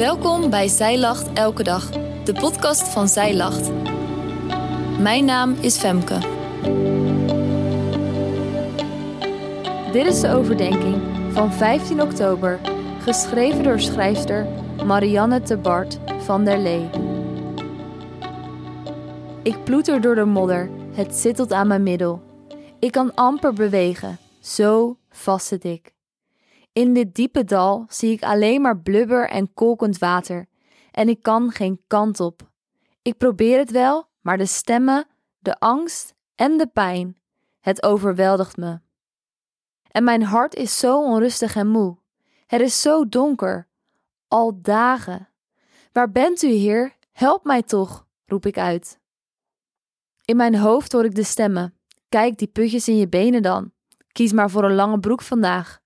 Welkom bij Zij Lacht Elke Dag, de podcast van Zij Lacht. Mijn naam is Femke. Dit is de overdenking van 15 oktober, geschreven door schrijfster Marianne de Bart van der Lee. Ik ploeter door de modder, het zittelt aan mijn middel. Ik kan amper bewegen, zo vast zit ik. In dit diepe dal zie ik alleen maar blubber en kolkend water, en ik kan geen kant op. Ik probeer het wel, maar de stemmen, de angst en de pijn, het overweldigt me. En mijn hart is zo onrustig en moe. Het is zo donker. Al dagen. Waar bent u, Heer? Help mij toch, roep ik uit. In mijn hoofd hoor ik de stemmen. Kijk die putjes in je benen dan. Kies maar voor een lange broek vandaag.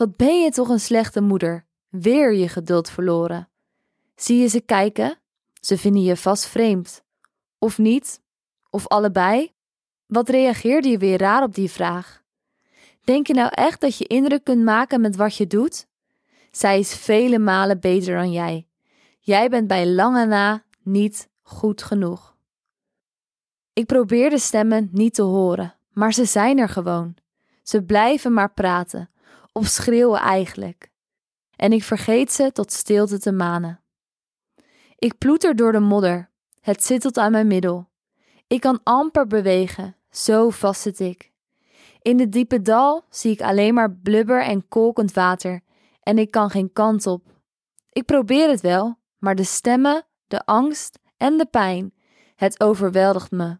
Wat ben je toch een slechte moeder? Weer je geduld verloren. Zie je ze kijken? Ze vinden je vast vreemd. Of niet? Of allebei? Wat reageerde je weer raar op die vraag? Denk je nou echt dat je indruk kunt maken met wat je doet? Zij is vele malen beter dan jij. Jij bent bij lange na niet goed genoeg. Ik probeer de stemmen niet te horen, maar ze zijn er gewoon. Ze blijven maar praten, of schreeuwen eigenlijk. En ik vergeet ze tot stilte te manen. Ik ploeter door de modder, het zittelt aan mijn middel. Ik kan amper bewegen, zo vast zit ik. In de diepe dal zie ik alleen maar blubber en kolkend water en ik kan geen kant op. Ik probeer het wel, maar de stemmen, de angst en de pijn, het overweldigt me.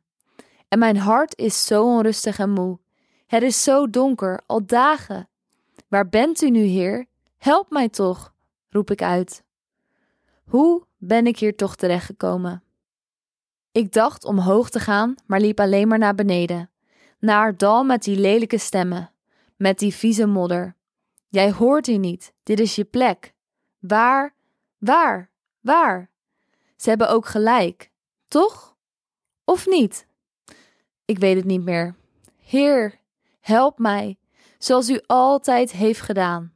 En mijn hart is zo onrustig en moe. Het is zo donker, al dagen. Waar bent u nu, Heer? Help mij toch, roep ik uit. Hoe ben ik hier toch terechtgekomen? Ik dacht omhoog te gaan, maar liep alleen maar naar beneden. Naar dal met die lelijke stemmen, met die vieze modder. Jij hoort hier niet, dit is je plek. Waar, waar, waar? Ze hebben ook gelijk, toch? Of niet? Ik weet het niet meer. Heer, help mij, zoals u altijd heeft gedaan.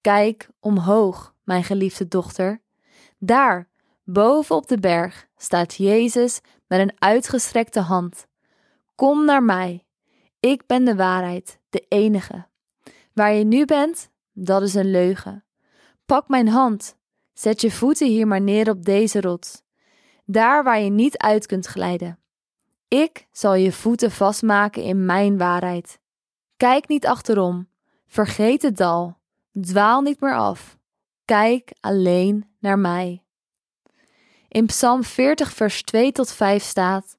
Kijk omhoog, mijn geliefde dochter. Daar, boven op de berg, staat Jezus met een uitgestrekte hand. Kom naar mij. Ik ben de waarheid, de enige. Waar je nu bent, dat is een leugen. Pak mijn hand. Zet je voeten hier maar neer op deze rots. Daar waar je niet uit kunt glijden. Ik zal je voeten vastmaken in mijn waarheid. Kijk niet achterom. Vergeet het dal. Dwaal niet meer af. Kijk alleen naar mij. In Psalm 40, vers 2 tot 5 staat: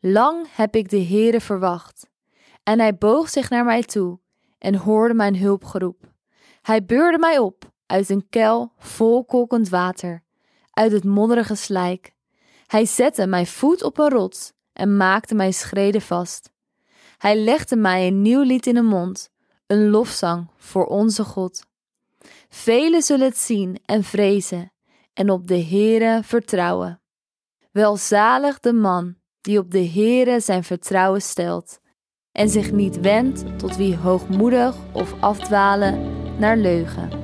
Lang heb ik de Heere verwacht, en hij boog zich naar mij toe en hoorde mijn hulpgeroep. Hij beurde mij op uit een kuil vol kolkend water, uit het modderige slijk. Hij zette mijn voet op een rots en maakte mijn schreden vast. Hij legde mij een nieuw lied in de mond, een lofzang voor onze God. Velen zullen het zien en vrezen en op de Heere vertrouwen. Welzalig de man die op de Heere zijn vertrouwen stelt en zich niet wendt tot wie hoogmoedig of afdwalen naar leugen.